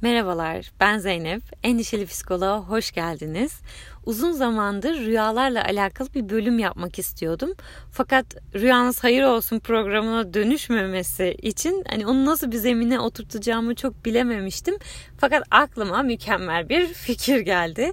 Merhabalar, ben Zeynep. Endişeli Psikoloğa hoş geldiniz. Uzun zamandır rüyalarla alakalı bir bölüm yapmak istiyordum. Fakat Rüyanız Hayır Olsun programına dönüşmemesi için hani onu nasıl bir zemine oturtacağımı çok bilememiştim. Fakat aklıma mükemmel bir fikir geldi.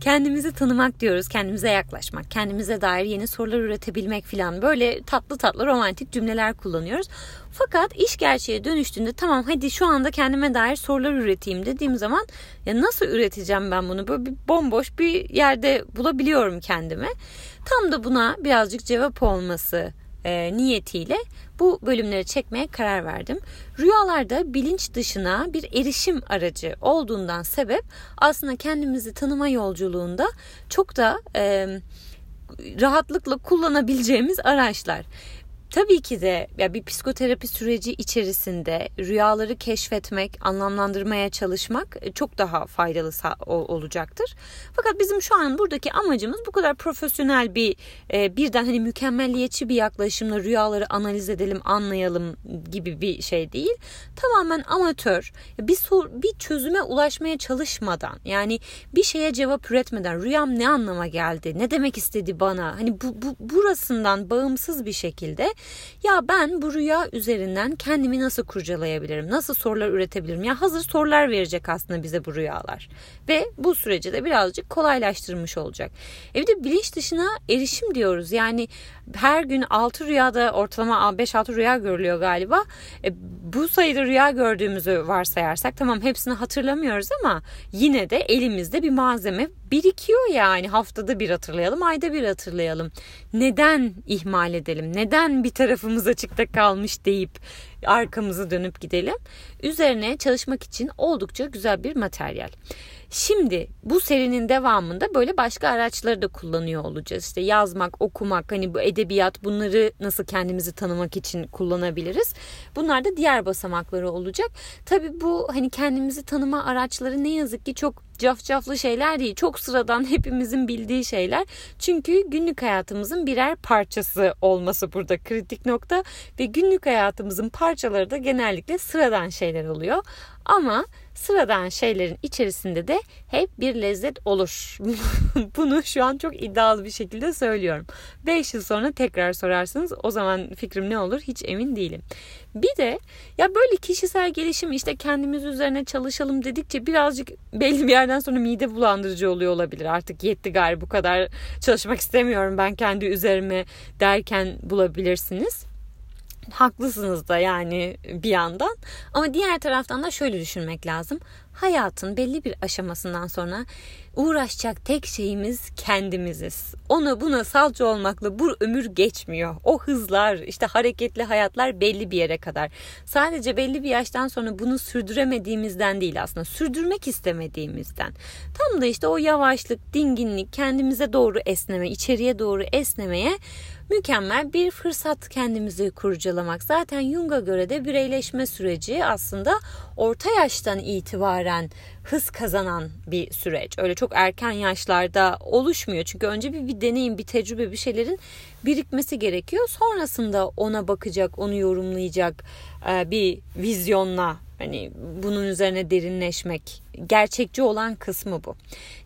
Kendimizi tanımak diyoruz, kendimize yaklaşmak, kendimize dair yeni sorular üretebilmek falan böyle tatlı tatlı romantik cümleler kullanıyoruz. Fakat iş gerçeğe dönüştüğünde tamam hadi şu anda kendime dair sorular üreteyim dediğim zaman ya nasıl üreteceğim ben bunu? Böyle bir bomboş bir yerde bulabiliyorum kendimi. Tam da buna birazcık cevap olması e, niyetiyle bu bölümleri çekmeye karar verdim. Rüyalarda bilinç dışına bir erişim aracı olduğundan sebep aslında kendimizi tanıma yolculuğunda çok da e, rahatlıkla kullanabileceğimiz araçlar. Tabii ki de ya bir psikoterapi süreci içerisinde rüyaları keşfetmek, anlamlandırmaya çalışmak e, çok daha faydalı olacaktır. Fakat bizim şu an buradaki amacımız bu kadar profesyonel bir e, birden hani mükemmelliyetçi bir yaklaşımla rüyaları analiz edelim, anlayalım gibi bir şey değil. Tamamen amatör, bir sor, bir çözüme ulaşmaya çalışmadan, yani bir şeye cevap üretmeden rüyam ne anlama geldi, ne demek istedi bana? Hani bu, bu burasından bağımsız bir şekilde ya ben bu rüya üzerinden kendimi nasıl kurcalayabilirim? Nasıl sorular üretebilirim? Ya hazır sorular verecek aslında bize bu rüyalar. Ve bu süreci de birazcık kolaylaştırmış olacak. Evde bilinç dışına erişim diyoruz. Yani her gün 6 rüyada ortalama 5-6 rüya görülüyor galiba. E, bu sayıda rüya gördüğümüzü varsayarsak tamam hepsini hatırlamıyoruz ama yine de elimizde bir malzeme birikiyor yani haftada bir hatırlayalım ayda bir hatırlayalım. Neden ihmal edelim? Neden bir tarafımız açıkta kalmış deyip arkamızı dönüp gidelim? Üzerine çalışmak için oldukça güzel bir materyal. Şimdi bu serinin devamında böyle başka araçları da kullanıyor olacağız. İşte yazmak, okumak, hani bu edebiyat bunları nasıl kendimizi tanımak için kullanabiliriz. Bunlar da diğer basamakları olacak. Tabii bu hani kendimizi tanıma araçları ne yazık ki çok cafcaflı şeyler değil. Çok sıradan hepimizin bildiği şeyler. Çünkü günlük hayatımızın birer parçası olması burada kritik nokta ve günlük hayatımızın parçaları da genellikle sıradan şeyler oluyor. Ama sıradan şeylerin içerisinde de hep bir lezzet olur. Bunu şu an çok iddialı bir şekilde söylüyorum. 5 yıl sonra tekrar sorarsınız o zaman fikrim ne olur hiç emin değilim. Bir de ya böyle kişisel gelişim işte kendimiz üzerine çalışalım dedikçe birazcık belli bir yerden sonra mide bulandırıcı oluyor olabilir. Artık yetti galiba bu kadar çalışmak istemiyorum ben kendi üzerime derken bulabilirsiniz haklısınız da yani bir yandan. Ama diğer taraftan da şöyle düşünmek lazım. Hayatın belli bir aşamasından sonra uğraşacak tek şeyimiz kendimiziz. Ona buna salça olmakla bu ömür geçmiyor. O hızlar, işte hareketli hayatlar belli bir yere kadar. Sadece belli bir yaştan sonra bunu sürdüremediğimizden değil aslında. Sürdürmek istemediğimizden. Tam da işte o yavaşlık, dinginlik, kendimize doğru esneme, içeriye doğru esnemeye mükemmel bir fırsat kendimizi kurcalamak. Zaten Jung'a göre de bireyleşme süreci aslında orta yaştan itibaren hız kazanan bir süreç. Öyle çok erken yaşlarda oluşmuyor. Çünkü önce bir, bir deneyim, bir tecrübe, bir şeylerin birikmesi gerekiyor. Sonrasında ona bakacak, onu yorumlayacak e, bir vizyonla Hani bunun üzerine derinleşmek, gerçekçi olan kısmı bu.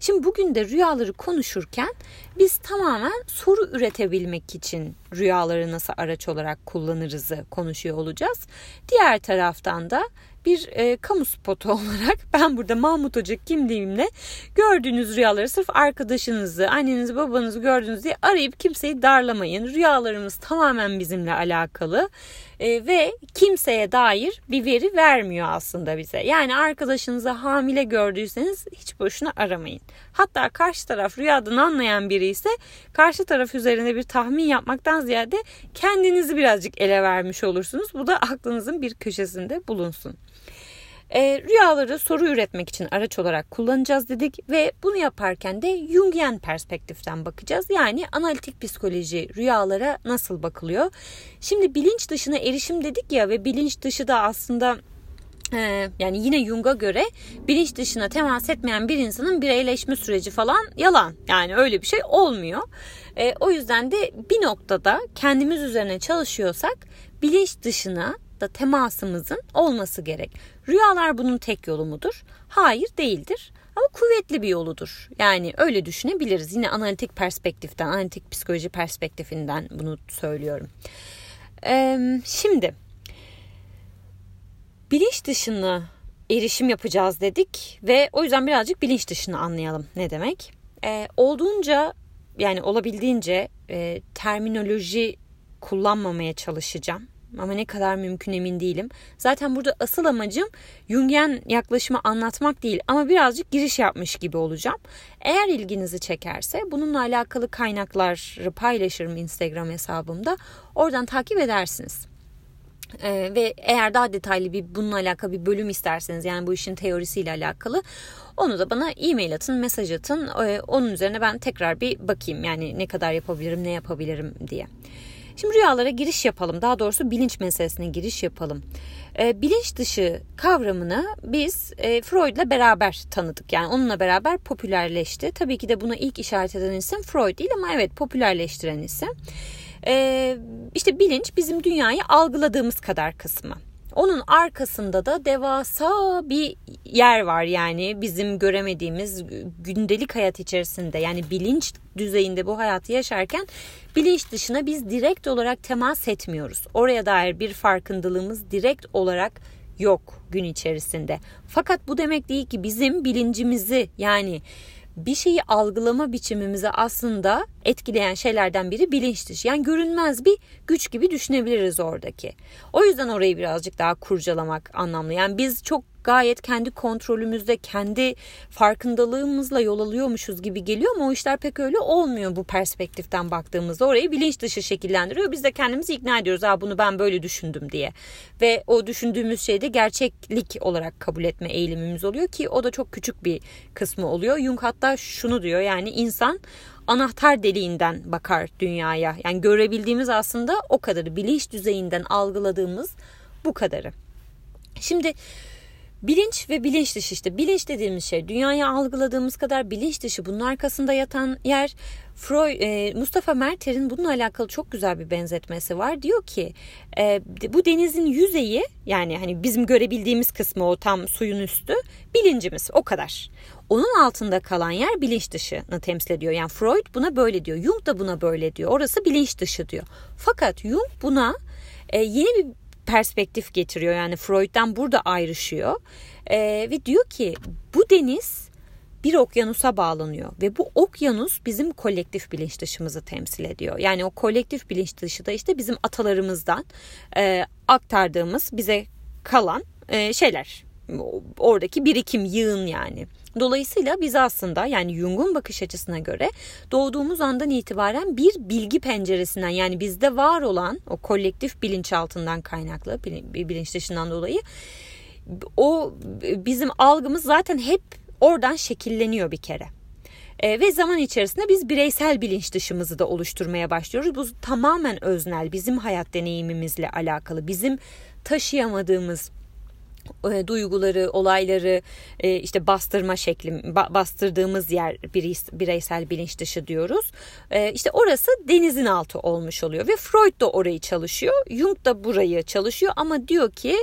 Şimdi bugün de rüyaları konuşurken biz tamamen soru üretebilmek için rüyaları nasıl araç olarak kullanırızı konuşuyor olacağız. Diğer taraftan da bir e, kamu spotu olarak ben burada Mahmut Hoca kimliğimle gördüğünüz rüyaları sırf arkadaşınızı, annenizi, babanızı gördünüz diye arayıp kimseyi darlamayın. Rüyalarımız tamamen bizimle alakalı e, ve kimseye dair bir veri vermiyor aslında bize. Yani arkadaşınızı hamile gördüyseniz hiç boşuna aramayın. Hatta karşı taraf rüyadan anlayan biri ise karşı taraf üzerine bir tahmin yapmaktan ziyade kendinizi birazcık ele vermiş olursunuz. Bu da aklınızın bir köşesinde bulunsun. E, rüyaları soru üretmek için araç olarak kullanacağız dedik ve bunu yaparken de Jungian perspektiften bakacağız. Yani analitik psikoloji rüyalara nasıl bakılıyor? Şimdi bilinç dışına erişim dedik ya ve bilinç dışı da aslında ee, yani yine Jung'a göre bilinç dışına temas etmeyen bir insanın bireyleşme süreci falan yalan. Yani öyle bir şey olmuyor. Ee, o yüzden de bir noktada kendimiz üzerine çalışıyorsak bilinç dışına hayatta temasımızın olması gerek. Rüyalar bunun tek yolu mudur? Hayır değildir. Ama kuvvetli bir yoludur. Yani öyle düşünebiliriz. Yine analitik perspektiften, analitik psikoloji perspektifinden bunu söylüyorum. Ee, şimdi bilinç dışına erişim yapacağız dedik ve o yüzden birazcık bilinç dışını anlayalım ne demek. Ee, olduğunca yani olabildiğince e, terminoloji kullanmamaya çalışacağım. Ama ne kadar mümkün emin değilim. Zaten burada asıl amacım Jungian yaklaşımı anlatmak değil ama birazcık giriş yapmış gibi olacağım. Eğer ilginizi çekerse bununla alakalı kaynakları paylaşırım Instagram hesabımda. Oradan takip edersiniz. Ee, ve eğer daha detaylı bir bununla alakalı bir bölüm isterseniz yani bu işin teorisiyle alakalı onu da bana e-mail atın, mesaj atın. Ee, onun üzerine ben tekrar bir bakayım yani ne kadar yapabilirim, ne yapabilirim diye. Şimdi rüyalara giriş yapalım. Daha doğrusu bilinç meselesine giriş yapalım. E, bilinç dışı kavramını biz e, Freud'la beraber tanıdık. Yani onunla beraber popülerleşti. Tabii ki de buna ilk işaret eden isim Freud değil ama evet popülerleştiren isim. E, işte bilinç bizim dünyayı algıladığımız kadar kısmı. Onun arkasında da devasa bir yer var yani bizim göremediğimiz gündelik hayat içerisinde yani bilinç düzeyinde bu hayatı yaşarken bilinç dışına biz direkt olarak temas etmiyoruz. Oraya dair bir farkındalığımız direkt olarak yok gün içerisinde. Fakat bu demek değil ki bizim bilincimizi yani bir şeyi algılama biçimimizi aslında etkileyen şeylerden biri bilinç dışı. Yani görünmez bir güç gibi düşünebiliriz oradaki. O yüzden orayı birazcık daha kurcalamak anlamlı. Yani biz çok gayet kendi kontrolümüzde, kendi farkındalığımızla yol alıyormuşuz gibi geliyor ama o işler pek öyle olmuyor bu perspektiften baktığımızda. Orayı bilinç dışı şekillendiriyor. Biz de kendimizi ikna ediyoruz. Ha bunu ben böyle düşündüm diye. Ve o düşündüğümüz şeyi de gerçeklik olarak kabul etme eğilimimiz oluyor ki o da çok küçük bir kısmı oluyor. Jung hatta şunu diyor yani insan anahtar deliğinden bakar dünyaya. Yani görebildiğimiz aslında o kadarı. Bilinç düzeyinden algıladığımız bu kadarı. Şimdi Bilinç ve bilinç dışı işte bilinç dediğimiz şey dünyayı algıladığımız kadar bilinç dışı bunun arkasında yatan yer Freud, e, Mustafa Merter'in bununla alakalı çok güzel bir benzetmesi var. Diyor ki e, bu denizin yüzeyi yani hani bizim görebildiğimiz kısmı o tam suyun üstü bilincimiz o kadar. Onun altında kalan yer bilinç dışını temsil ediyor. Yani Freud buna böyle diyor. Jung da buna böyle diyor. Orası bilinç dışı diyor. Fakat Jung buna e, yeni bir perspektif getiriyor. Yani Freud'dan burada ayrışıyor. E, ve diyor ki bu deniz bir okyanusa bağlanıyor ve bu okyanus bizim kolektif bilinç dışımızı temsil ediyor. Yani o kolektif bilinç dışı da işte bizim atalarımızdan e, aktardığımız bize kalan e, şeyler. Oradaki birikim, yığın yani. Dolayısıyla biz aslında yani Jung'un bakış açısına göre doğduğumuz andan itibaren bir bilgi penceresinden yani bizde var olan o kolektif bilinçaltından kaynaklı bilinç dışından dolayı o bizim algımız zaten hep oradan şekilleniyor bir kere. E, ve zaman içerisinde biz bireysel bilinç dışımızı da oluşturmaya başlıyoruz. Bu tamamen öznel, bizim hayat deneyimimizle alakalı, bizim taşıyamadığımız duyguları, olayları e, işte bastırma şekli, bastırdığımız yer bireysel bilinç dışı diyoruz. E, işte orası denizin altı olmuş oluyor ve Freud da orayı çalışıyor. Jung da burayı çalışıyor ama diyor ki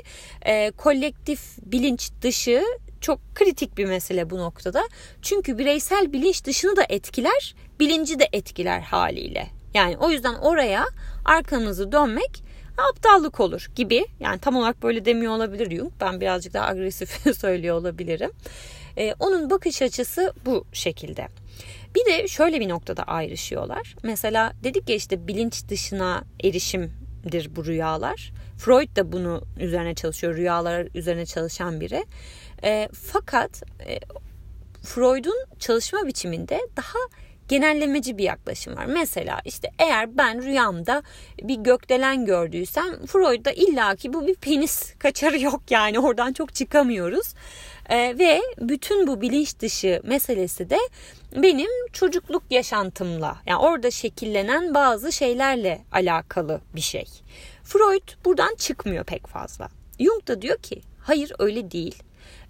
kolektif bilinç dışı çok kritik bir mesele bu noktada. Çünkü bireysel bilinç dışını da etkiler, bilinci de etkiler haliyle. Yani o yüzden oraya arkamızı dönmek aptallık olur gibi. Yani tam olarak böyle demiyor olabilir Jung. Ben birazcık daha agresif söylüyor olabilirim. Ee, onun bakış açısı bu şekilde. Bir de şöyle bir noktada ayrışıyorlar. Mesela dedik ya işte bilinç dışına erişimdir bu rüyalar. Freud da bunu üzerine çalışıyor. Rüyalar üzerine çalışan biri. E, fakat e, Freud'un çalışma biçiminde daha genellemeci bir yaklaşım var. Mesela işte eğer ben rüyamda bir gökdelen gördüysem Freud'da illaki bu bir penis kaçarı yok yani oradan çok çıkamıyoruz. Ee, ve bütün bu bilinç dışı meselesi de benim çocukluk yaşantımla yani orada şekillenen bazı şeylerle alakalı bir şey. Freud buradan çıkmıyor pek fazla. Jung da diyor ki hayır öyle değil.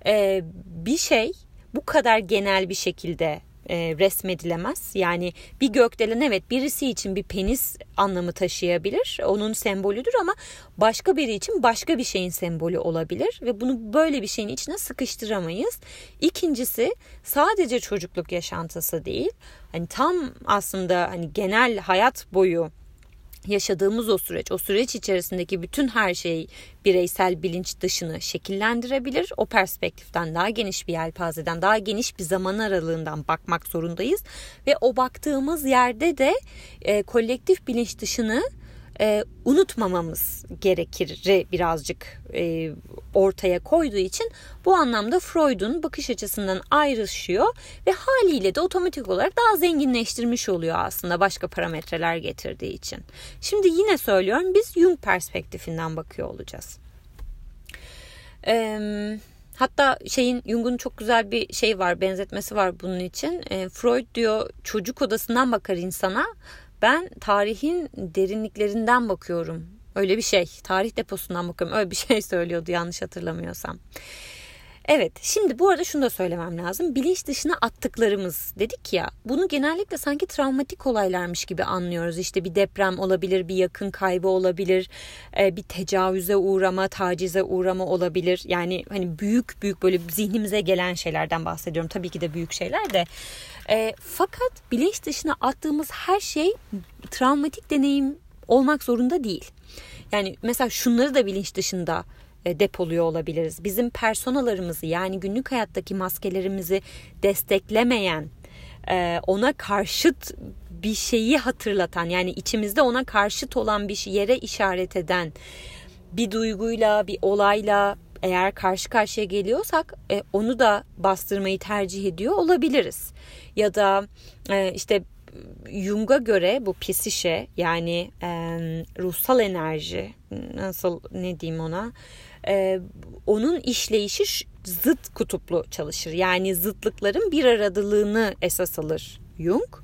Ee, bir şey bu kadar genel bir şekilde e, resmedilemez. Yani bir gökdelen evet birisi için bir penis anlamı taşıyabilir. Onun sembolüdür ama başka biri için başka bir şeyin sembolü olabilir ve bunu böyle bir şeyin içine sıkıştıramayız. İkincisi sadece çocukluk yaşantısı değil. Hani tam aslında hani genel hayat boyu yaşadığımız o süreç, o süreç içerisindeki bütün her şey bireysel bilinç dışını şekillendirebilir. O perspektiften daha geniş bir yelpazeden, daha geniş bir zaman aralığından bakmak zorundayız. Ve o baktığımız yerde de e, kolektif bilinç dışını e, unutmamamız gerekir birazcık e, ortaya koyduğu için bu anlamda Freud'un bakış açısından ayrışıyor ve haliyle de otomatik olarak daha zenginleştirmiş oluyor aslında başka parametreler getirdiği için. Şimdi yine söylüyorum biz Jung perspektifinden bakıyor olacağız. Eee Hatta şeyin Jung'un çok güzel bir şey var, benzetmesi var bunun için. E, Freud diyor çocuk odasından bakar insana. Ben tarihin derinliklerinden bakıyorum. Öyle bir şey. Tarih deposundan bakıyorum. Öyle bir şey söylüyordu yanlış hatırlamıyorsam. Evet şimdi bu arada şunu da söylemem lazım. Bilinç dışına attıklarımız dedik ya bunu genellikle sanki travmatik olaylarmış gibi anlıyoruz. İşte bir deprem olabilir, bir yakın kaybı olabilir, e, bir tecavüze uğrama, tacize uğrama olabilir. Yani hani büyük büyük böyle zihnimize gelen şeylerden bahsediyorum. Tabii ki de büyük şeyler de. E, fakat bilinç dışına attığımız her şey travmatik deneyim olmak zorunda değil. Yani mesela şunları da bilinç dışında depoluyor olabiliriz. Bizim personalarımızı yani günlük hayattaki maskelerimizi desteklemeyen, e, ona karşıt bir şeyi hatırlatan yani içimizde ona karşıt olan bir yere işaret eden bir duyguyla, bir olayla eğer karşı karşıya geliyorsak e, onu da bastırmayı tercih ediyor olabiliriz. Ya da işte Jung'a göre bu psişe yani e, ruhsal enerji nasıl ne diyeyim ona e, onun işleyişi zıt kutuplu çalışır. Yani zıtlıkların bir aradılığını esas alır Jung.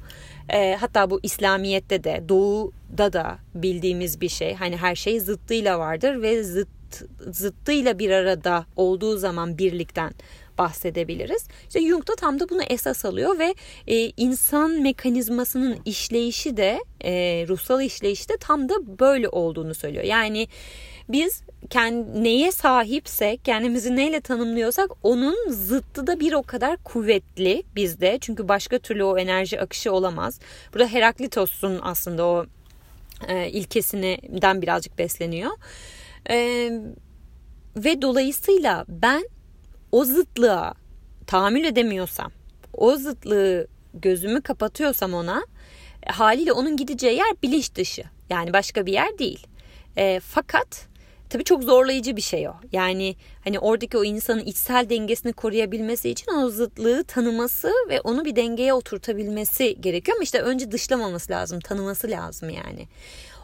E, hatta bu İslamiyet'te de doğuda da bildiğimiz bir şey. Hani her şey zıttıyla vardır ve zıt zıttıyla bir arada olduğu zaman birlikten bahsedebiliriz. İşte Jung da tam da bunu esas alıyor ve e, insan mekanizmasının işleyişi de e, ruhsal işleyişi de tam da böyle olduğunu söylüyor. Yani biz kend, neye sahipsek, kendimizi neyle tanımlıyorsak onun zıttı da bir o kadar kuvvetli bizde. Çünkü başka türlü o enerji akışı olamaz. Burada Heraklitos'un aslında o e, ilkesinden birazcık besleniyor. E, ve dolayısıyla ben o zıtlığa tahammül edemiyorsam, o zıtlığı gözümü kapatıyorsam ona haliyle onun gideceği yer bilinç dışı. Yani başka bir yer değil. E, fakat tabii çok zorlayıcı bir şey o. Yani hani oradaki o insanın içsel dengesini koruyabilmesi için o zıtlığı tanıması ve onu bir dengeye oturtabilmesi gerekiyor. Ama işte önce dışlamaması lazım, tanıması lazım yani.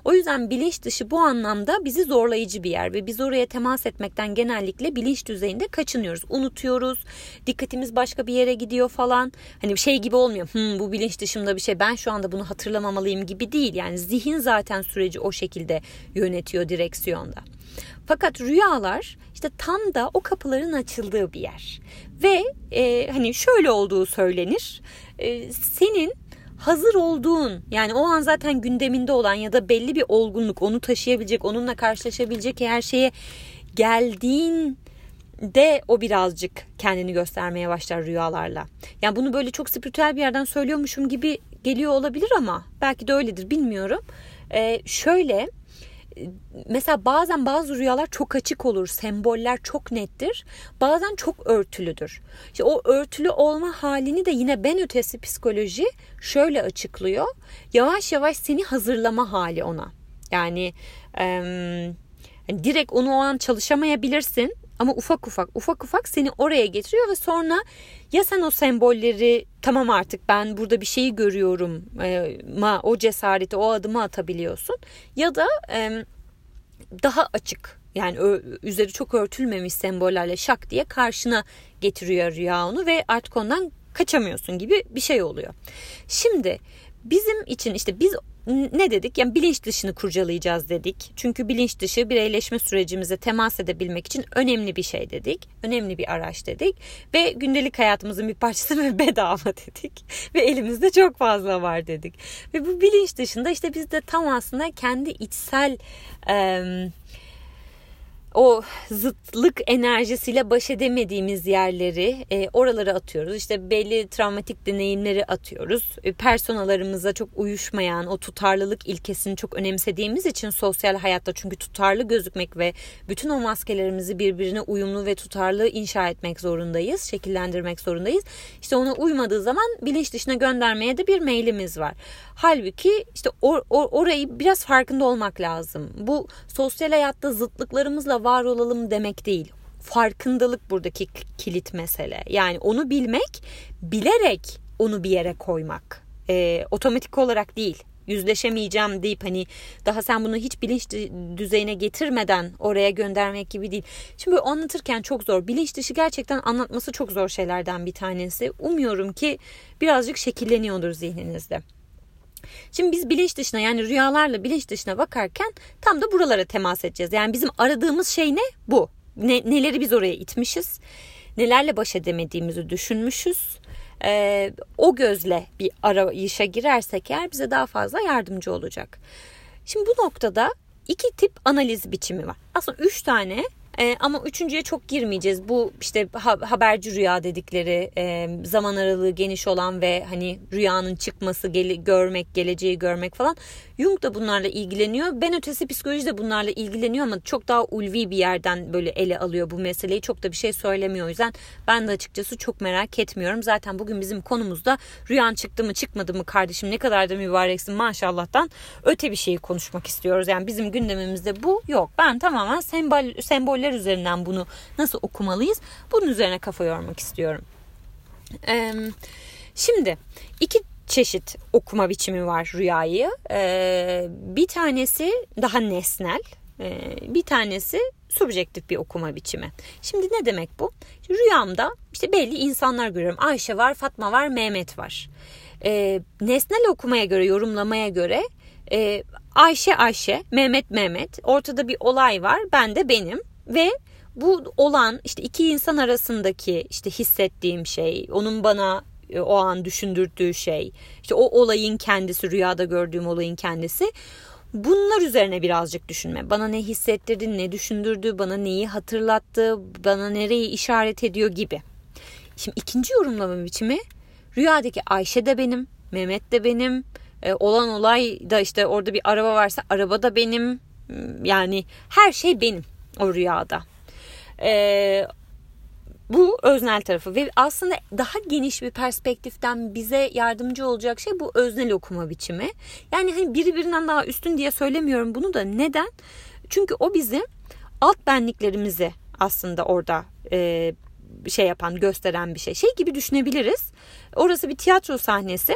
O yüzden bilinç dışı bu anlamda bizi zorlayıcı bir yer ve biz oraya temas etmekten genellikle bilinç düzeyinde kaçınıyoruz. Unutuyoruz. Dikkatimiz başka bir yere gidiyor falan. Hani şey gibi olmuyor. Hmm, bu bilinç dışımda bir şey. Ben şu anda bunu hatırlamamalıyım gibi değil. Yani zihin zaten süreci o şekilde yönetiyor direksiyonda. Fakat rüyalar işte tam da o kapıların açıldığı bir yer. Ve e, hani şöyle olduğu söylenir. E, senin hazır olduğun yani o an zaten gündeminde olan ya da belli bir olgunluk onu taşıyabilecek onunla karşılaşabilecek her şeye geldiğin de o birazcık kendini göstermeye başlar rüyalarla. Yani bunu böyle çok spiritüel bir yerden söylüyormuşum gibi geliyor olabilir ama belki de öyledir bilmiyorum. Ee, şöyle mesela bazen bazı rüyalar çok açık olur, semboller çok nettir. Bazen çok örtülüdür. İşte o örtülü olma halini de yine ben ötesi psikoloji şöyle açıklıyor. Yavaş yavaş seni hazırlama hali ona. Yani e, direkt onu o an çalışamayabilirsin ama ufak ufak ufak ufak seni oraya getiriyor ve sonra ya sen o sembolleri tamam artık ben burada bir şeyi görüyorum e, ma o cesareti o adımı atabiliyorsun ya da daha açık yani üzeri çok örtülmemiş sembollerle şak diye karşına getiriyor rüya onu ve artık ondan kaçamıyorsun gibi bir şey oluyor. Şimdi bizim için işte biz ne dedik? Yani bilinç dışını kurcalayacağız dedik. Çünkü bilinç dışı bireyleşme sürecimize temas edebilmek için önemli bir şey dedik. Önemli bir araç dedik. Ve gündelik hayatımızın bir parçası ve bedava dedik. Ve elimizde çok fazla var dedik. Ve bu bilinç dışında işte biz de tam aslında kendi içsel... E, o zıtlık enerjisiyle baş edemediğimiz yerleri e, oralara atıyoruz. İşte belli travmatik deneyimleri atıyoruz. E, personalarımıza çok uyuşmayan o tutarlılık ilkesini çok önemsediğimiz için sosyal hayatta çünkü tutarlı gözükmek ve bütün o maskelerimizi birbirine uyumlu ve tutarlı inşa etmek zorundayız. Şekillendirmek zorundayız. İşte ona uymadığı zaman bilinç dışına göndermeye de bir meylimiz var. Halbuki işte or, or, orayı biraz farkında olmak lazım. Bu sosyal hayatta zıtlıklarımızla var olalım demek değil. Farkındalık buradaki kilit mesele. Yani onu bilmek, bilerek onu bir yere koymak. Ee, otomatik olarak değil yüzleşemeyeceğim deyip hani daha sen bunu hiç bilinç düzeyine getirmeden oraya göndermek gibi değil. Şimdi anlatırken çok zor. Bilinç dışı gerçekten anlatması çok zor şeylerden bir tanesi. Umuyorum ki birazcık şekilleniyordur zihninizde. Şimdi biz bilinç dışına yani rüyalarla bilinç dışına bakarken tam da buralara temas edeceğiz. Yani bizim aradığımız şey ne? Bu. Ne, neleri biz oraya itmişiz? Nelerle baş edemediğimizi düşünmüşüz. Ee, o gözle bir arayışa girersek eğer bize daha fazla yardımcı olacak. Şimdi bu noktada iki tip analiz biçimi var. Aslında üç tane e, ama üçüncüye çok girmeyeceğiz. Bu işte ha, haberci rüya dedikleri e, zaman aralığı geniş olan ve hani rüyanın çıkması, gele, görmek, geleceği görmek falan. Jung da bunlarla ilgileniyor. Ben ötesi psikoloji de bunlarla ilgileniyor ama çok daha ulvi bir yerden böyle ele alıyor bu meseleyi. Çok da bir şey söylemiyor o yüzden ben de açıkçası çok merak etmiyorum. Zaten bugün bizim konumuzda rüyan çıktı mı çıkmadı mı kardeşim ne kadar da mübareksin maşallahtan öte bir şeyi konuşmak istiyoruz. Yani bizim gündemimizde bu yok. Ben tamamen sembol, semboller üzerinden bunu nasıl okumalıyız bunun üzerine kafa yormak istiyorum. Ee, şimdi iki çeşit okuma biçimi var rüyayı. Ee, bir tanesi daha nesnel, ee, bir tanesi subjektif bir okuma biçimi. Şimdi ne demek bu? Rüyamda işte belli insanlar görüyorum. Ayşe var, Fatma var, Mehmet var. Ee, nesnel okumaya göre, yorumlamaya göre e, Ayşe Ayşe, Mehmet Mehmet. Ortada bir olay var. Ben de benim ve bu olan işte iki insan arasındaki işte hissettiğim şey, onun bana e, o an düşündürdüğü şey, işte o olayın kendisi, rüyada gördüğüm olayın kendisi. Bunlar üzerine birazcık düşünme. Bana ne hissettirdi, ne düşündürdü, bana neyi hatırlattı, bana nereyi işaret ediyor gibi. Şimdi ikinci yorumlama biçimi rüyadaki Ayşe de benim, Mehmet de benim, e, olan olay da işte orada bir araba varsa araba da benim. Yani her şey benim o rüyada. E, bu öznel tarafı ve aslında daha geniş bir perspektiften bize yardımcı olacak şey bu öznel okuma biçimi. Yani hani biri birinden daha üstün diye söylemiyorum bunu da neden? Çünkü o bizi alt benliklerimizi aslında orada e, şey yapan, gösteren bir şey. Şey gibi düşünebiliriz. Orası bir tiyatro sahnesi.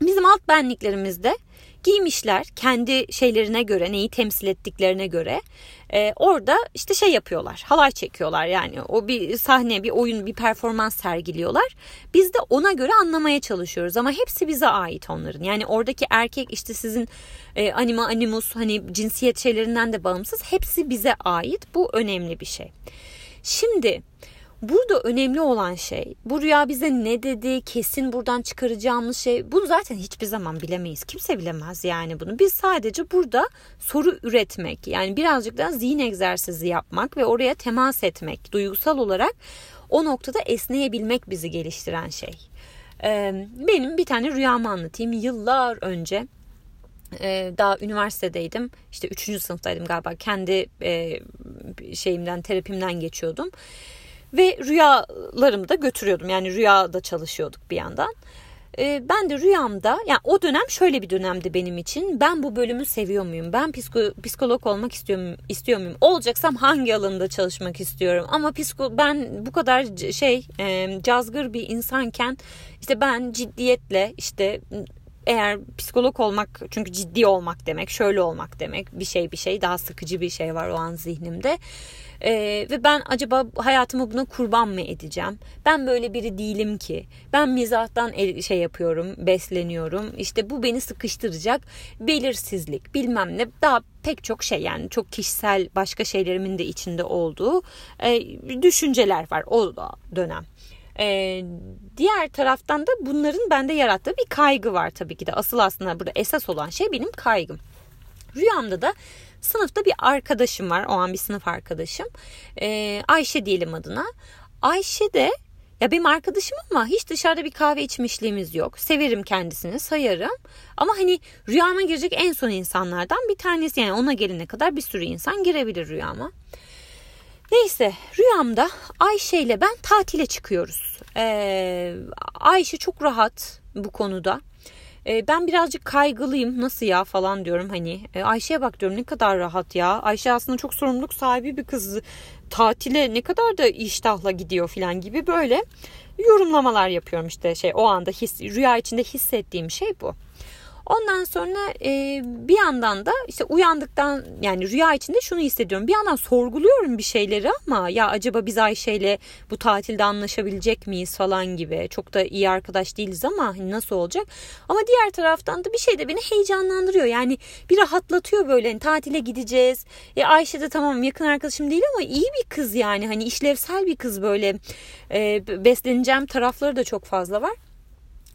Bizim alt benliklerimizde giymişler kendi şeylerine göre neyi temsil ettiklerine göre e, orada işte şey yapıyorlar halay çekiyorlar yani. O bir sahne bir oyun bir performans sergiliyorlar. Biz de ona göre anlamaya çalışıyoruz ama hepsi bize ait onların. Yani oradaki erkek işte sizin e, anima animus hani cinsiyet şeylerinden de bağımsız. Hepsi bize ait. Bu önemli bir şey. Şimdi Burada önemli olan şey bu rüya bize ne dedi kesin buradan çıkaracağımız şey bunu zaten hiçbir zaman bilemeyiz. Kimse bilemez yani bunu. Biz sadece burada soru üretmek yani birazcık daha zihin egzersizi yapmak ve oraya temas etmek duygusal olarak o noktada esneyebilmek bizi geliştiren şey. Benim bir tane rüyamı anlatayım. Yıllar önce daha üniversitedeydim. İşte 3. sınıftaydım galiba. Kendi şeyimden, terapimden geçiyordum. Ve rüyalarımı da götürüyordum. Yani rüyada çalışıyorduk bir yandan. Ee, ben de rüyamda yani o dönem şöyle bir dönemdi benim için. Ben bu bölümü seviyor muyum? Ben psiko, psikolog olmak istiyorum, istiyor muyum? Olacaksam hangi alanında çalışmak istiyorum? Ama psiko, ben bu kadar şey e, cazgır bir insanken işte ben ciddiyetle işte eğer psikolog olmak çünkü ciddi olmak demek şöyle olmak demek bir şey bir şey daha sıkıcı bir şey var o an zihnimde Ee, ve ben acaba hayatımı buna kurban mı edeceğim? Ben böyle biri değilim ki. Ben mizahtan şey yapıyorum, besleniyorum. İşte bu beni sıkıştıracak. Belirsizlik, bilmem ne. Daha pek çok şey yani çok kişisel başka şeylerimin de içinde olduğu e, düşünceler var o dönem. Ee, diğer taraftan da bunların bende yarattığı bir kaygı var tabii ki de. Asıl aslında burada esas olan şey benim kaygım. Rüyamda da sınıfta bir arkadaşım var. O an bir sınıf arkadaşım. Ee, Ayşe diyelim adına. Ayşe de ya benim arkadaşım ama hiç dışarıda bir kahve içmişliğimiz yok. Severim kendisini, sayarım. Ama hani rüyama girecek en son insanlardan bir tanesi. Yani ona gelene kadar bir sürü insan girebilir rüyama. Neyse rüyamda Ayşe ile ben tatile çıkıyoruz. Ee, Ayşe çok rahat bu konuda. Ee, ben birazcık kaygılıyım nasıl ya falan diyorum hani. Ee, Ayşe'ye bak diyorum ne kadar rahat ya. Ayşe aslında çok sorumluluk sahibi bir kız. Tatile ne kadar da iştahla gidiyor falan gibi böyle yorumlamalar yapıyorum işte şey o anda his, rüya içinde hissettiğim şey bu. Ondan sonra e, bir yandan da işte uyandıktan yani rüya içinde şunu hissediyorum. Bir yandan sorguluyorum bir şeyleri ama ya acaba biz Ayşe'yle bu tatilde anlaşabilecek miyiz falan gibi. Çok da iyi arkadaş değiliz ama hani nasıl olacak? Ama diğer taraftan da bir şey de beni heyecanlandırıyor. Yani bir rahatlatıyor böyle hani tatile gideceğiz. E, Ayşe de tamam yakın arkadaşım değil ama iyi bir kız yani. Hani işlevsel bir kız böyle. E, besleneceğim tarafları da çok fazla var.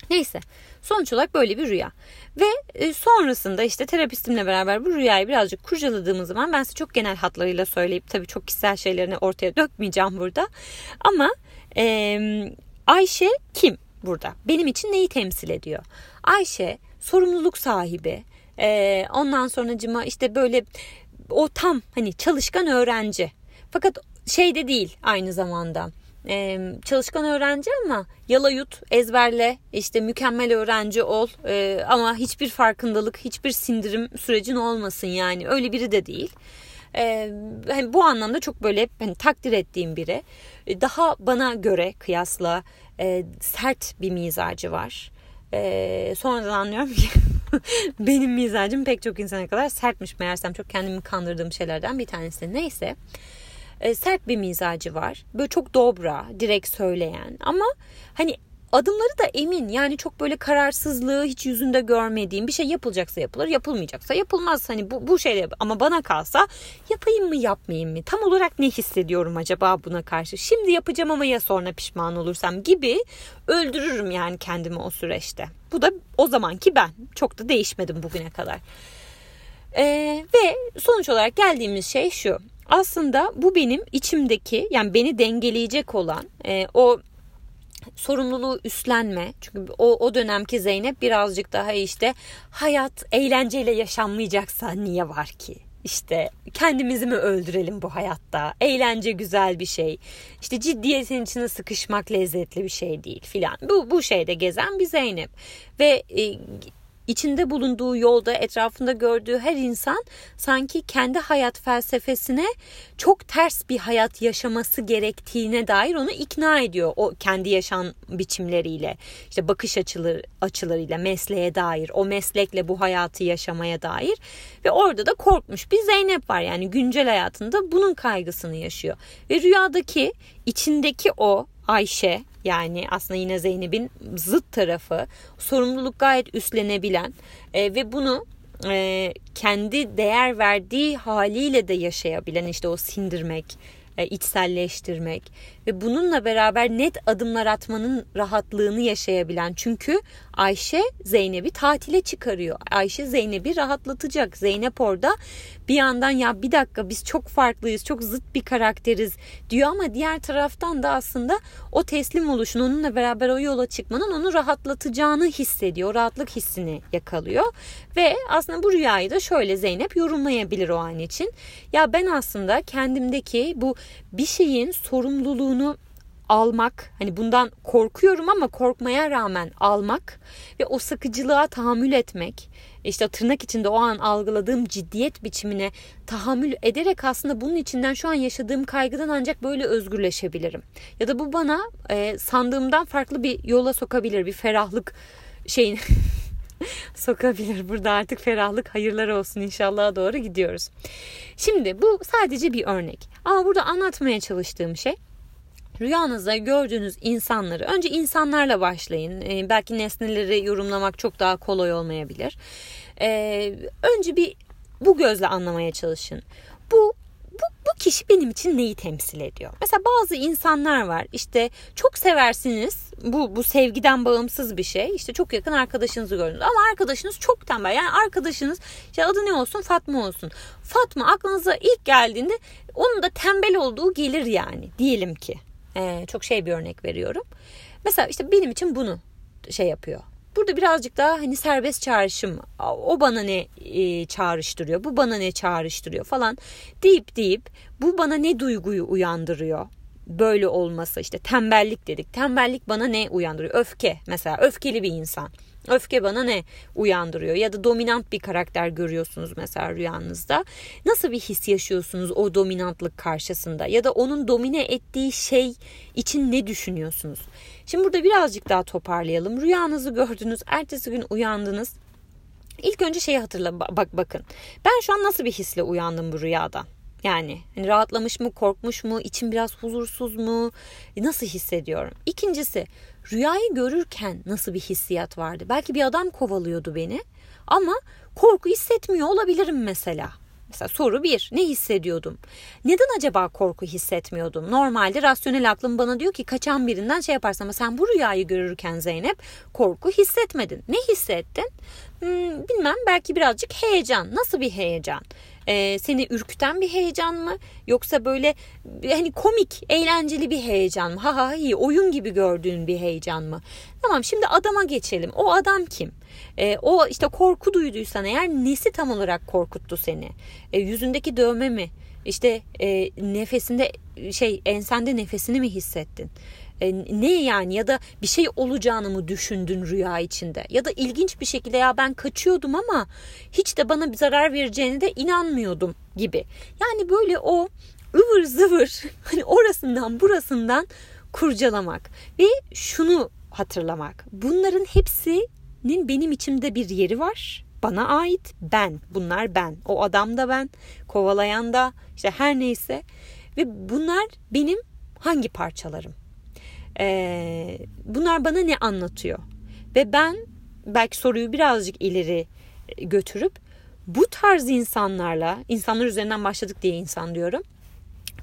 Neyse sonuç olarak böyle bir rüya. Ve e, sonrasında işte terapistimle beraber bu rüyayı birazcık kurcaladığımız zaman ben size çok genel hatlarıyla söyleyip tabii çok kişisel şeylerini ortaya dökmeyeceğim burada. Ama e, Ayşe kim burada? Benim için neyi temsil ediyor? Ayşe sorumluluk sahibi. E, ondan sonra cima işte böyle o tam hani çalışkan öğrenci. Fakat şey de değil aynı zamanda e, çalışkan öğrenci ama yala yut, ezberle, işte mükemmel öğrenci ol e, ama hiçbir farkındalık, hiçbir sindirim sürecin olmasın yani öyle biri de değil. E, hani bu anlamda çok böyle hani takdir ettiğim biri. E, daha bana göre kıyasla e, sert bir mizacı var. E, sonradan anlıyorum ki benim mizacım pek çok insana kadar sertmiş meğersem çok kendimi kandırdığım şeylerden bir tanesi. Neyse e, sert bir mizacı var. Böyle çok dobra, direkt söyleyen ama hani adımları da emin. Yani çok böyle kararsızlığı hiç yüzünde görmediğim bir şey yapılacaksa yapılır, yapılmayacaksa yapılmaz. Hani bu, bu şey ama bana kalsa yapayım mı yapmayayım mı? Tam olarak ne hissediyorum acaba buna karşı? Şimdi yapacağım ama ya sonra pişman olursam gibi öldürürüm yani kendimi o süreçte. Bu da o zamanki ben. Çok da değişmedim bugüne kadar. Ee, ve sonuç olarak geldiğimiz şey şu aslında bu benim içimdeki yani beni dengeleyecek olan e, o sorumluluğu üstlenme. Çünkü o, o dönemki Zeynep birazcık daha işte hayat eğlenceyle yaşanmayacaksa niye var ki? İşte kendimizi mi öldürelim bu hayatta? Eğlence güzel bir şey. İşte ciddiyetin içine sıkışmak lezzetli bir şey değil filan. Bu, bu şeyde gezen bir Zeynep. Ve e, içinde bulunduğu yolda etrafında gördüğü her insan sanki kendi hayat felsefesine çok ters bir hayat yaşaması gerektiğine dair onu ikna ediyor o kendi yaşam biçimleriyle. İşte bakış açıları açılarıyla mesleğe dair o meslekle bu hayatı yaşamaya dair. Ve orada da korkmuş bir Zeynep var. Yani güncel hayatında bunun kaygısını yaşıyor. Ve rüyadaki içindeki o Ayşe yani aslında yine Zeynep'in zıt tarafı sorumluluk gayet üstlenebilen e, ve bunu e, kendi değer verdiği haliyle de yaşayabilen işte o sindirmek, e, içselleştirmek ve bununla beraber net adımlar atmanın rahatlığını yaşayabilen. Çünkü Ayşe Zeynep'i tatile çıkarıyor. Ayşe Zeynep'i rahatlatacak. Zeynep orada bir yandan ya bir dakika biz çok farklıyız, çok zıt bir karakteriz diyor ama diğer taraftan da aslında o teslim oluşun, onunla beraber o yola çıkmanın onu rahatlatacağını hissediyor. Rahatlık hissini yakalıyor. Ve aslında bu rüyayı da şöyle Zeynep yorumlayabilir o an için. Ya ben aslında kendimdeki bu bir şeyin sorumluluğunu almak hani bundan korkuyorum ama korkmaya rağmen almak ve o sıkıcılığa tahammül etmek işte tırnak içinde o an algıladığım ciddiyet biçimine tahammül ederek aslında bunun içinden şu an yaşadığım kaygıdan ancak böyle özgürleşebilirim. Ya da bu bana e, sandığımdan farklı bir yola sokabilir bir ferahlık şeyin sokabilir. Burada artık ferahlık hayırlar olsun inşallah doğru gidiyoruz. Şimdi bu sadece bir örnek. Ama burada anlatmaya çalıştığım şey rüyanızda gördüğünüz insanları önce insanlarla başlayın. Ee, belki nesneleri yorumlamak çok daha kolay olmayabilir. Ee, önce bir bu gözle anlamaya çalışın. Bu bu, bu kişi benim için neyi temsil ediyor? Mesela bazı insanlar var işte çok seversiniz bu, bu sevgiden bağımsız bir şey. İşte çok yakın arkadaşınızı gördünüz ama arkadaşınız çok tembel. Yani arkadaşınız işte adı ne olsun? Fatma olsun. Fatma aklınıza ilk geldiğinde onun da tembel olduğu gelir yani diyelim ki. Ee, çok şey bir örnek veriyorum. Mesela işte benim için bunu şey yapıyor Burada birazcık daha hani serbest çağrışım o bana ne e, çağrıştırıyor bu bana ne çağrıştırıyor falan deyip deyip bu bana ne duyguyu uyandırıyor böyle olması işte tembellik dedik tembellik bana ne uyandırıyor öfke mesela öfkeli bir insan Öfke bana ne uyandırıyor ya da dominant bir karakter görüyorsunuz mesela rüyanızda. Nasıl bir his yaşıyorsunuz o dominantlık karşısında ya da onun domine ettiği şey için ne düşünüyorsunuz? Şimdi burada birazcık daha toparlayalım. Rüyanızı gördünüz, ertesi gün uyandınız. İlk önce şeyi hatırla bak bakın. Ben şu an nasıl bir hisle uyandım bu rüyadan? Yani hani rahatlamış mı, korkmuş mu, içim biraz huzursuz mu, nasıl hissediyorum? İkincisi rüyayı görürken nasıl bir hissiyat vardı? Belki bir adam kovalıyordu beni ama korku hissetmiyor olabilirim mesela. Mesela soru bir, ne hissediyordum? Neden acaba korku hissetmiyordum? Normalde rasyonel aklım bana diyor ki kaçan birinden şey yaparsın ama sen bu rüyayı görürken Zeynep korku hissetmedin. Ne hissettin? Hmm, bilmem belki birazcık heyecan. Nasıl bir heyecan? Ee, seni ürküten bir heyecan mı? Yoksa böyle hani komik, eğlenceli bir heyecan mı? Ha ha iyi, oyun gibi gördüğün bir heyecan mı? Tamam şimdi adama geçelim. O adam kim? E, o işte korku duyduysan eğer nesi tam olarak korkuttu seni? E, yüzündeki dövme mi? İşte e, nefesinde şey ensende nefesini mi hissettin? E, ne yani ya da bir şey olacağını mı düşündün rüya içinde? Ya da ilginç bir şekilde ya ben kaçıyordum ama hiç de bana bir zarar vereceğine de inanmıyordum gibi. Yani böyle o ıvır zıvır hani orasından burasından kurcalamak ve şunu hatırlamak. Bunların hepsinin benim içimde bir yeri var. Bana ait ben. Bunlar ben. O adam da ben. Kovalayan da işte her neyse. Ve bunlar benim hangi parçalarım? Ee, bunlar bana ne anlatıyor? Ve ben belki soruyu birazcık ileri götürüp bu tarz insanlarla, insanlar üzerinden başladık diye insan diyorum.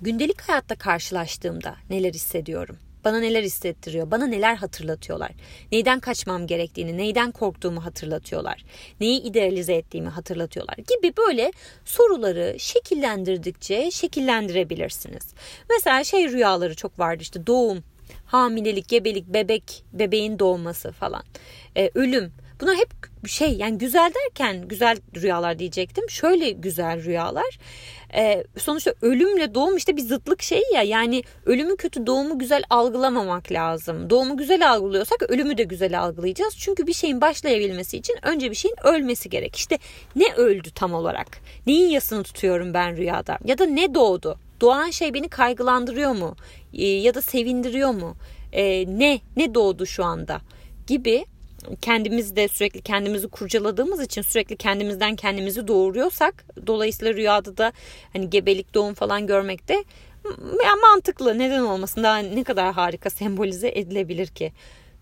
Gündelik hayatta karşılaştığımda neler hissediyorum? Bana neler hissettiriyor? Bana neler hatırlatıyorlar? Neyden kaçmam gerektiğini, neyden korktuğumu hatırlatıyorlar? Neyi idealize ettiğimi hatırlatıyorlar gibi böyle soruları şekillendirdikçe şekillendirebilirsiniz. Mesela şey rüyaları çok vardı işte doğum, hamilelik, gebelik, bebek, bebeğin doğması falan. Ee, ölüm. Bunlar hep şey yani güzel derken güzel rüyalar diyecektim. Şöyle güzel rüyalar. Ee, sonuçta ölümle doğum işte bir zıtlık şey ya. Yani ölümü kötü doğumu güzel algılamamak lazım. Doğumu güzel algılıyorsak ölümü de güzel algılayacağız. Çünkü bir şeyin başlayabilmesi için önce bir şeyin ölmesi gerek. İşte ne öldü tam olarak? Neyin yasını tutuyorum ben rüyada? Ya da ne doğdu? Doğan şey beni kaygılandırıyor mu? Ee, ya da sevindiriyor mu? Ee, ne? Ne doğdu şu anda? Gibi kendimiz de sürekli kendimizi kurcaladığımız için sürekli kendimizden kendimizi doğuruyorsak dolayısıyla rüyada da hani gebelik doğum falan görmek de ya mantıklı neden olmasın daha ne kadar harika sembolize edilebilir ki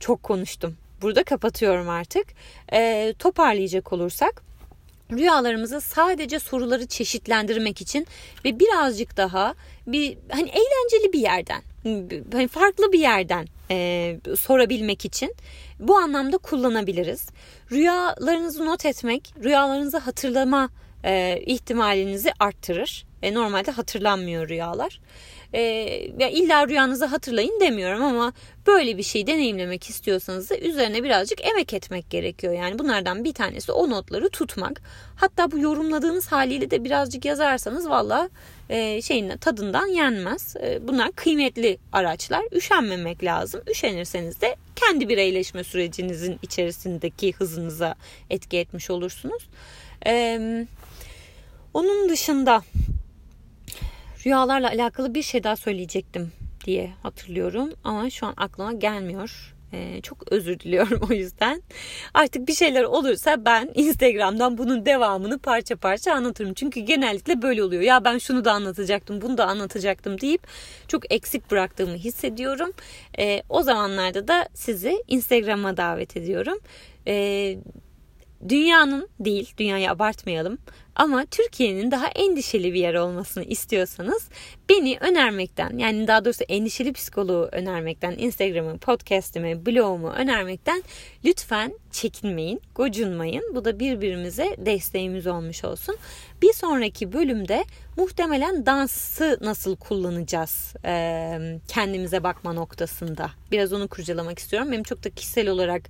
çok konuştum burada kapatıyorum artık e, toparlayacak olursak rüyalarımızı sadece soruları çeşitlendirmek için ve birazcık daha bir hani eğlenceli bir yerden hani farklı bir yerden e, sorabilmek için bu anlamda kullanabiliriz. Rüyalarınızı not etmek, rüyalarınızı hatırlama e, ihtimalinizi arttırır. E, normalde hatırlanmıyor rüyalar. E, ya illa rüyanızı hatırlayın demiyorum ama böyle bir şey deneyimlemek istiyorsanız da üzerine birazcık emek etmek gerekiyor. Yani bunlardan bir tanesi o notları tutmak. Hatta bu yorumladığınız haliyle de birazcık yazarsanız valla e, şeyin tadından yenmez. E, bunlar kıymetli araçlar. Üşenmemek lazım. Üşenirseniz de kendi bireyleşme sürecinizin içerisindeki hızınıza etki etmiş olursunuz. E, onun dışında rüyalarla alakalı bir şey daha söyleyecektim diye hatırlıyorum ama şu an aklıma gelmiyor. Ee, çok özür diliyorum o yüzden. Artık bir şeyler olursa ben Instagram'dan bunun devamını parça parça anlatırım. Çünkü genellikle böyle oluyor. Ya ben şunu da anlatacaktım, bunu da anlatacaktım deyip çok eksik bıraktığımı hissediyorum. Ee, o zamanlarda da sizi Instagram'a davet ediyorum. Ee, dünyanın değil, dünyayı abartmayalım ama Türkiye'nin daha endişeli bir yer olmasını istiyorsanız beni önermekten yani daha doğrusu endişeli psikoloğu önermekten, Instagram'ı, podcast'imi, blogumu önermekten lütfen çekinmeyin, gocunmayın. Bu da birbirimize desteğimiz olmuş olsun. Bir sonraki bölümde muhtemelen dansı nasıl kullanacağız kendimize bakma noktasında. Biraz onu kurcalamak istiyorum. Benim çok da kişisel olarak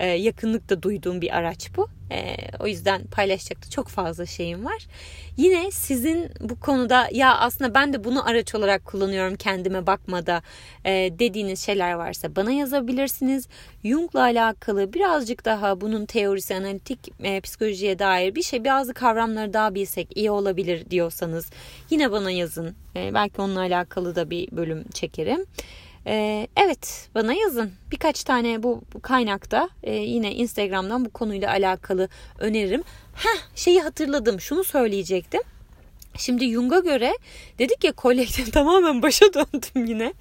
e, yakınlıkta duyduğum bir araç bu. E, o yüzden paylaşacak da çok fazla şeyim var. Yine sizin bu konuda ya aslında ben de bunu araç olarak kullanıyorum kendime bakmada e, dediğiniz şeyler varsa bana yazabilirsiniz. Jung'la alakalı birazcık daha bunun teorisi, analitik e, psikolojiye dair bir şey, bazı kavramları daha bilsek iyi olabilir diyorsanız yine bana yazın. E, belki onunla alakalı da bir bölüm çekerim. Ee, evet bana yazın. Birkaç tane bu, kaynakta e, yine Instagram'dan bu konuyla alakalı öneririm. Heh şeyi hatırladım şunu söyleyecektim. Şimdi Jung'a göre dedik ya kolektif tamamen başa döndüm yine.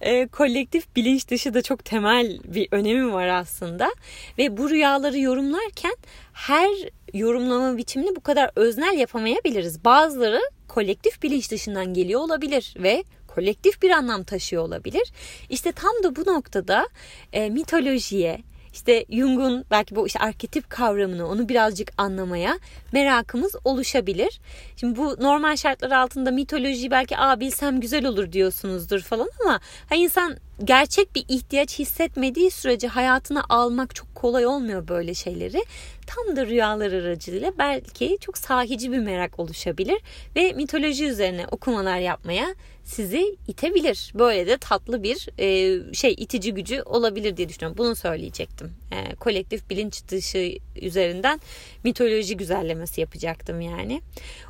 E, kolektif bilinç dışı da çok temel bir önemi var aslında. Ve bu rüyaları yorumlarken her yorumlama biçimini bu kadar öznel yapamayabiliriz. Bazıları kolektif bilinç dışından geliyor olabilir ve kolektif bir anlam taşıyor olabilir. İşte tam da bu noktada e, mitolojiye, işte Jung'un belki bu işte arketip kavramını onu birazcık anlamaya merakımız oluşabilir. Şimdi bu normal şartlar altında mitolojiyi belki aa bilsem güzel olur diyorsunuzdur falan ama ha insan gerçek bir ihtiyaç hissetmediği sürece hayatına almak çok kolay olmuyor böyle şeyleri. Tam da rüyalar aracılığıyla belki çok sahici bir merak oluşabilir ve mitoloji üzerine okumalar yapmaya sizi itebilir. Böyle de tatlı bir e, şey itici gücü olabilir diye düşünüyorum. Bunu söyleyecektim. E, kolektif bilinç dışı üzerinden mitoloji güzellemesi yapacaktım yani.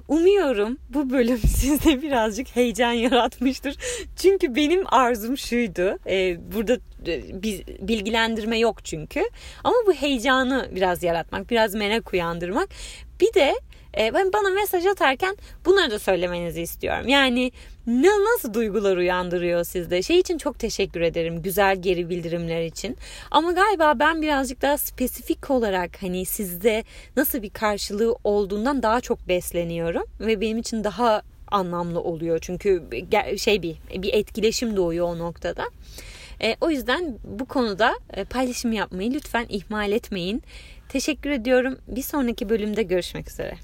Umuyorum bu bölüm sizde birazcık heyecan yaratmıştır. Çünkü benim arzum şuydu. E, burada e, bilgilendirme yok çünkü. Ama bu heyecanı biraz yaratmak, biraz merak uyandırmak. Bir de e, ben bana mesaj atarken bunları da söylemenizi istiyorum. Yani ne nasıl duygular uyandırıyor sizde? Şey için çok teşekkür ederim güzel geri bildirimler için. Ama galiba ben birazcık daha spesifik olarak hani sizde nasıl bir karşılığı olduğundan daha çok besleniyorum ve benim için daha anlamlı oluyor. Çünkü şey bir bir etkileşim doğuyor o noktada. E, o yüzden bu konuda e, paylaşım yapmayı lütfen ihmal etmeyin. Teşekkür ediyorum. Bir sonraki bölümde görüşmek üzere.